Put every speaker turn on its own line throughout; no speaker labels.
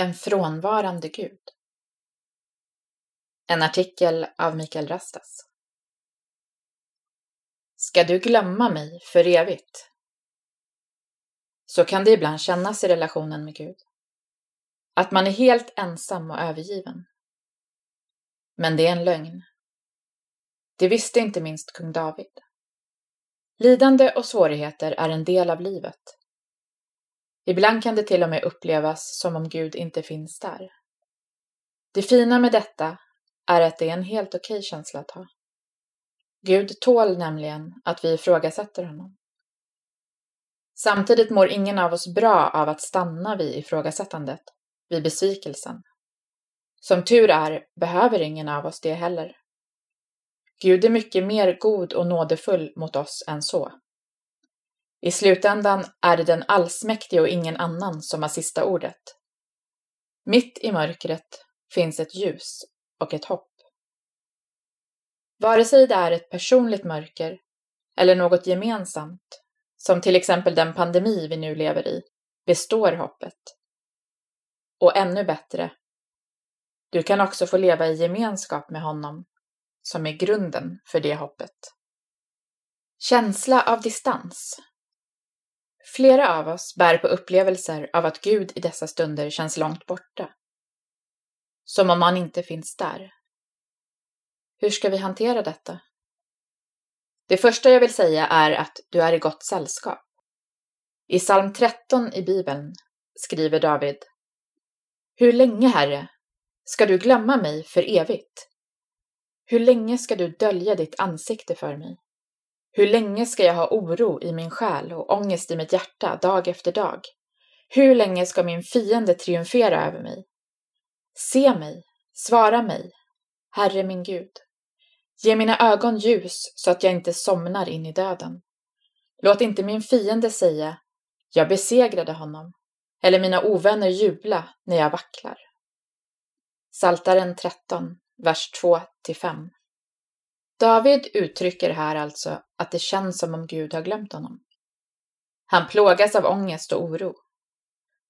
En frånvarande Gud. En artikel av Mikael Rastas. Ska du glömma mig för evigt? Så kan det ibland kännas i relationen med Gud. Att man är helt ensam och övergiven. Men det är en lögn. Det visste inte minst kung David. Lidande och svårigheter är en del av livet. Ibland kan det till och med upplevas som om Gud inte finns där. Det fina med detta är att det är en helt okej okay känsla att ha. Gud tål nämligen att vi ifrågasätter honom. Samtidigt mår ingen av oss bra av att stanna vid ifrågasättandet, vid besvikelsen. Som tur är behöver ingen av oss det heller. Gud är mycket mer god och nådefull mot oss än så. I slutändan är det den allsmäktige och ingen annan som har sista ordet. Mitt i mörkret finns ett ljus och ett hopp. Vare sig det är ett personligt mörker eller något gemensamt, som till exempel den pandemi vi nu lever i, består hoppet. Och ännu bättre, du kan också få leva i gemenskap med honom, som är grunden för det hoppet. Känsla av distans Flera av oss bär på upplevelser av att Gud i dessa stunder känns långt borta. Som om han inte finns där. Hur ska vi hantera detta? Det första jag vill säga är att du är i gott sällskap. I psalm 13 i Bibeln skriver David Hur länge, Herre, ska du glömma mig för evigt? Hur länge ska du dölja ditt ansikte för mig? Hur länge ska jag ha oro i min själ och ångest i mitt hjärta dag efter dag? Hur länge ska min fiende triumfera över mig? Se mig, svara mig, Herre min Gud. Ge mina ögon ljus så att jag inte somnar in i döden. Låt inte min fiende säga, jag besegrade honom, eller mina ovänner jubla när jag vacklar. Saltaren 13, vers 2-5 David uttrycker här alltså att det känns som om Gud har glömt honom. Han plågas av ångest och oro.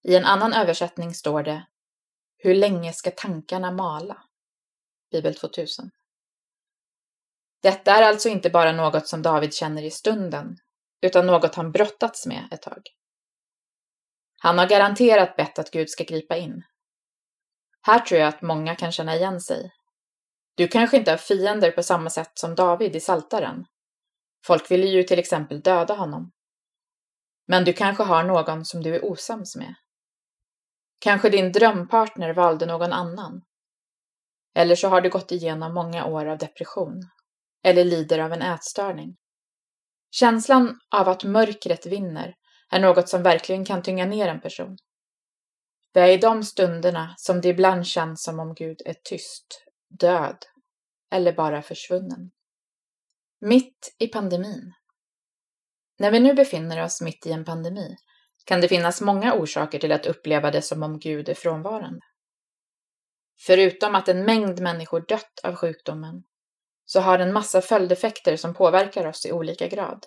I en annan översättning står det Hur länge ska tankarna mala? Bibel 2000. Detta är alltså inte bara något som David känner i stunden, utan något han brottats med ett tag. Han har garanterat bett att Gud ska gripa in. Här tror jag att många kan känna igen sig du kanske inte har fiender på samma sätt som David i Saltaren. Folk ville ju till exempel döda honom. Men du kanske har någon som du är osams med. Kanske din drömpartner valde någon annan. Eller så har du gått igenom många år av depression. Eller lider av en ätstörning. Känslan av att mörkret vinner är något som verkligen kan tynga ner en person. Det är i de stunderna som det ibland känns som om Gud är tyst död eller bara försvunnen. Mitt i pandemin. När vi nu befinner oss mitt i en pandemi kan det finnas många orsaker till att uppleva det som om Gud är frånvarande. Förutom att en mängd människor dött av sjukdomen så har den massa följdeffekter som påverkar oss i olika grad.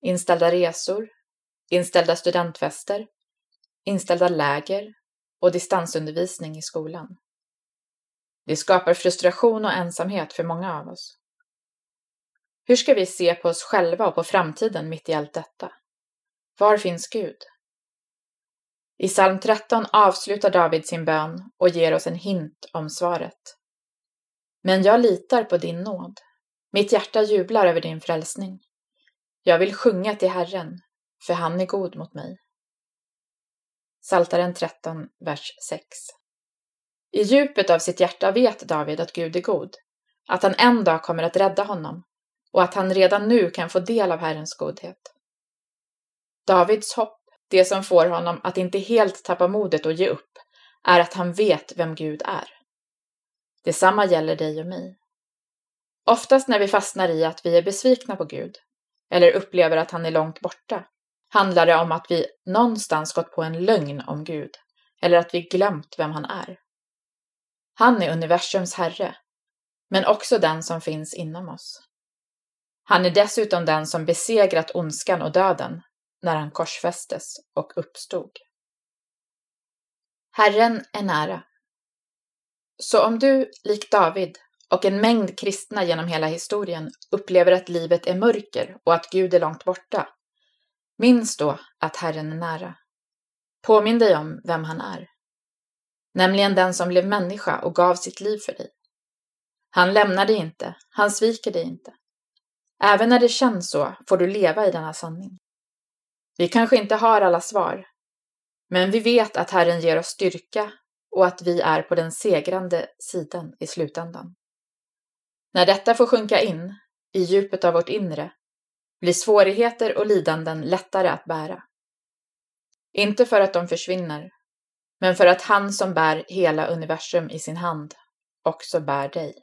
Inställda resor, inställda studentfester, inställda läger och distansundervisning i skolan. Det skapar frustration och ensamhet för många av oss. Hur ska vi se på oss själva och på framtiden mitt i allt detta? Var finns Gud? I psalm 13 avslutar David sin bön och ger oss en hint om svaret. Men jag litar på din nåd. Mitt hjärta jublar över din frälsning. Jag vill sjunga till Herren, för han är god mot mig. Saltaren 13, vers 6. I djupet av sitt hjärta vet David att Gud är god, att han en dag kommer att rädda honom och att han redan nu kan få del av Herrens godhet. Davids hopp, det som får honom att inte helt tappa modet och ge upp, är att han vet vem Gud är. Detsamma gäller dig och mig. Oftast när vi fastnar i att vi är besvikna på Gud, eller upplever att han är långt borta, handlar det om att vi någonstans gått på en lögn om Gud, eller att vi glömt vem han är. Han är universums herre, men också den som finns inom oss. Han är dessutom den som besegrat ondskan och döden när han korsfästes och uppstod. Herren är nära. Så om du, lik David och en mängd kristna genom hela historien, upplever att livet är mörker och att Gud är långt borta, minns då att Herren är nära. Påminn dig om vem han är. Nämligen den som blev människa och gav sitt liv för dig. Han lämnar dig inte, han sviker dig inte. Även när det känns så får du leva i denna sanning. Vi kanske inte har alla svar, men vi vet att Herren ger oss styrka och att vi är på den segrande sidan i slutändan. När detta får sjunka in i djupet av vårt inre blir svårigheter och lidanden lättare att bära. Inte för att de försvinner, men för att han som bär hela universum i sin hand också bär dig.